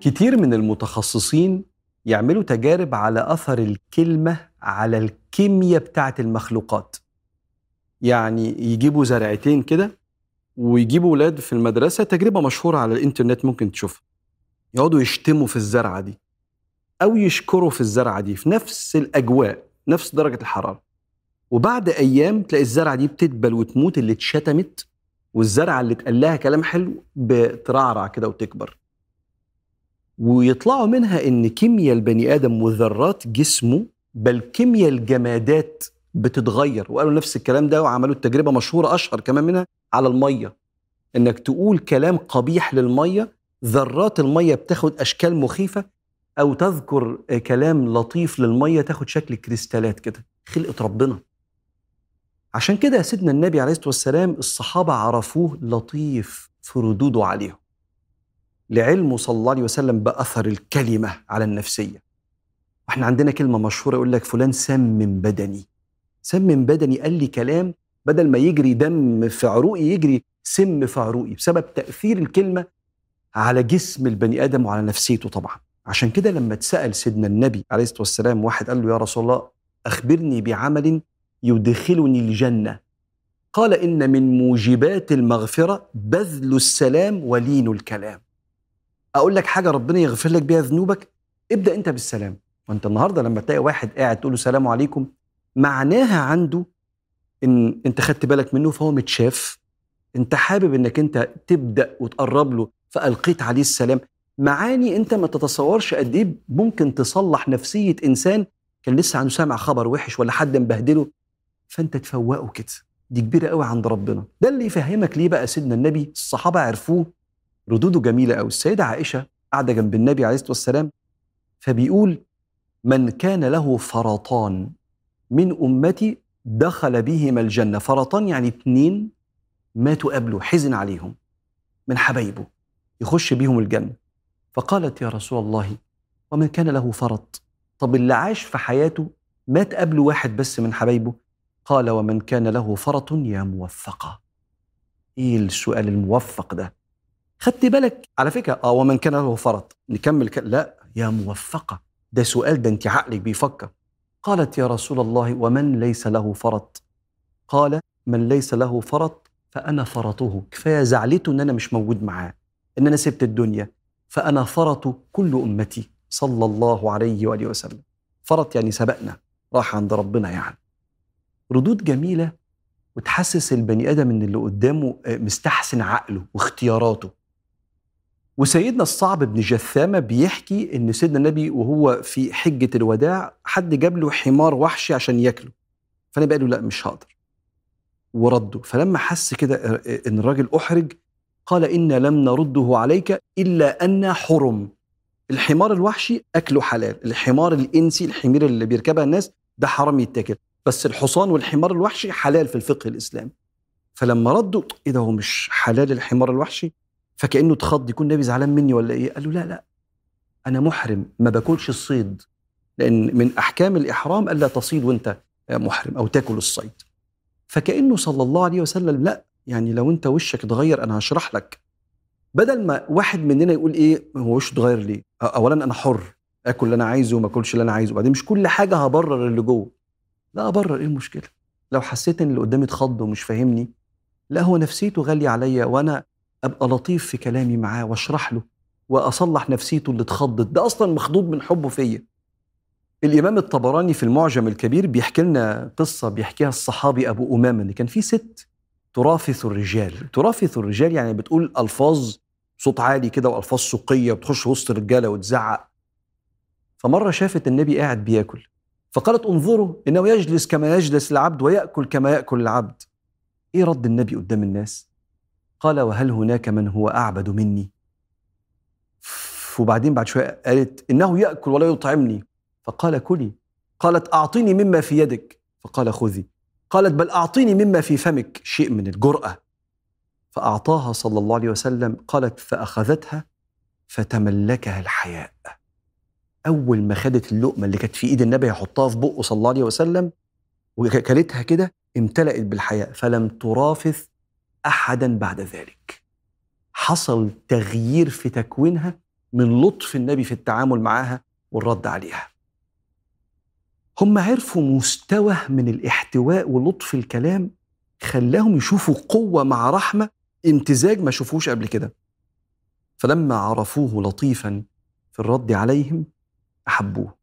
كتير من المتخصصين يعملوا تجارب على أثر الكلمة على الكيمياء بتاعة المخلوقات. يعني يجيبوا زرعتين كده ويجيبوا ولاد في المدرسة تجربة مشهورة على الإنترنت ممكن تشوفها. يقعدوا يشتموا في الزرعة دي أو يشكروا في الزرعة دي في نفس الأجواء نفس درجة الحرارة. وبعد أيام تلاقي الزرعة دي بتدبل وتموت اللي اتشتمت والزرعة اللي اتقال لها كلام حلو بترعرع كده وتكبر. ويطلعوا منها إن كيمياء البني آدم وذرات جسمه بل كيمياء الجمادات بتتغير. وقالوا نفس الكلام ده وعملوا التجربة مشهورة أشهر كمان منها على المية. إنك تقول كلام قبيح للمية ذرات المية بتاخد أشكال مخيفة أو تذكر كلام لطيف للمية تاخد شكل كريستالات كده. خلقه ربنا. عشان كده سيدنا النبي عليه الصلاة والسلام الصحابة عرفوه لطيف في ردوده عليهم. لعلمه صلى الله عليه وسلم بأثر الكلمة على النفسية. وإحنا عندنا كلمة مشهورة يقول لك فلان سمم بدني. سمم بدني قال لي كلام بدل ما يجري دم في عروقي يجري سم في عروقي بسبب تأثير الكلمة على جسم البني آدم وعلى نفسيته طبعا. عشان كده لما اتسأل سيدنا النبي عليه الصلاة والسلام واحد قال له يا رسول الله أخبرني بعمل يدخلني الجنة. قال إن من موجبات المغفرة بذل السلام ولين الكلام. أقول لك حاجة ربنا يغفر لك بيها ذنوبك ابدأ أنت بالسلام. وأنت النهارده لما تلاقي واحد قاعد تقول له سلام عليكم معناها عنده إن أنت خدت بالك منه فهو متشاف. أنت حابب إنك أنت تبدأ وتقرب له فألقيت عليه السلام. معاني أنت ما تتصورش قد إيه ممكن تصلح نفسية إنسان كان لسه عنده سامع خبر وحش ولا حد مبهدله فأنت تفوقه كده. دي كبيرة قوي عند ربنا. ده اللي يفهمك ليه بقى سيدنا النبي الصحابة عرفوه ردوده جميلة قوي السيدة عائشة قاعدة جنب النبي عليه الصلاة والسلام فبيقول من كان له فرطان من أمتي دخل بهما الجنة. فرطان يعني اتنين ماتوا قبله حزن عليهم من حبايبه يخش بيهم الجنة. فقالت يا رسول الله ومن كان له فرط؟ طب اللي عاش في حياته مات قبله واحد بس من حبايبه. قال ومن كان له فرط يا موفقة. إيه السؤال الموفق ده؟ خدت بالك؟ على فكرة آه ومن كان له فرط. نكمل ك... لا يا موفقة. ده سؤال ده انت عقلك بيفكر. قالت يا رسول الله ومن ليس له فرط؟ قال من ليس له فرط فأنا فرطه. كفاية زعلته إن أنا مش موجود معاه. إن أنا سبت الدنيا. فأنا فرط كل أمتي. صلى الله عليه وآله وسلم. فرط يعني سبقنا. راح عند ربنا يعني. ردود جميلة وتحسس البني آدم إن اللي قدامه مستحسن عقله واختياراته. وسيدنا الصعب بن جثامة بيحكي إن سيدنا النبي وهو في حجة الوداع حد جاب له حمار وحشي عشان ياكله. فالنبي قال له لا مش هقدر. ورده. فلما حس كده إن الراجل أحرج قال إنا لم نرده عليك إلا ان حرم. الحمار الوحشي أكله حلال. الحمار الإنسي الحمير اللي بيركبها الناس ده حرام يتاكل. بس الحصان والحمار الوحشي حلال في الفقه الإسلامي. فلما ردوا إيه ده هو مش حلال الحمار الوحشي؟ فكأنه اتخض يكون النبي زعلان مني ولا إيه؟ قال له لا لا. أنا محرم ما باكلش الصيد. لأن من أحكام الإحرام ألا تصيد وأنت محرم أو تاكل الصيد. فكأنه صلى الله عليه وسلم لا يعني لو أنت وشك اتغير أنا هشرح لك. بدل ما واحد مننا يقول إيه هو وشه اتغير ليه؟ اولا أنا حر آكل اللي أنا عايزه وما آكلش اللي أنا عايزه وبعدين مش كل حاجة هبرر اللي جوه. لا أبرر إيه المشكلة؟ لو حسيت إن اللي قدامي اتخض ومش فاهمني لا هو نفسيته غالية عليا وأنا أبقى لطيف في كلامي معاه وأشرح له وأصلح نفسيته اللي اتخضت. ده أصلا مخضوض من حبه فيا. الإمام الطبراني في المعجم الكبير بيحكي لنا قصة بيحكيها الصحابي أبو أمامة ان كان في ست ترافث الرجال. ترافث الرجال يعني بتقول ألفاظ صوت عالي كده وألفاظ سوقية وتخش وسط الرجالة وتزعق. فمرة شافت النبي قاعد بياكل. فقالت انظروا إنه يجلس كما يجلس العبد ويأكل كما يأكل العبد. إيه رد النبي قدام الناس؟ قال وهل هناك من هو أعبد مني؟ وبعدين بعد شوية قالت إنه يأكل ولا يطعمني. فقال كلي. قالت أعطيني مما في يدك. فقال خذي. قالت بل أعطيني مما في فمك شيء من الجرأة. فأعطاها صلى الله عليه وسلم. قالت فأخذتها فتملكها الحياء. أول ما خدت اللقمة اللي كانت في إيد النبي يحطها في بقه صلى الله عليه وسلم وكلتها كده امتلأت بالحياء. فلم ترافث احدا بعد ذلك. حصل تغيير في تكوينها من لطف النبي في التعامل معاها والرد عليها. هم عرفوا مستوى من الاحتواء ولطف الكلام خلاهم يشوفوا قوة مع رحمة امتزاج ما شافوش قبل كده. فلما عرفوه لطيفا في الرد عليهم أحبوه.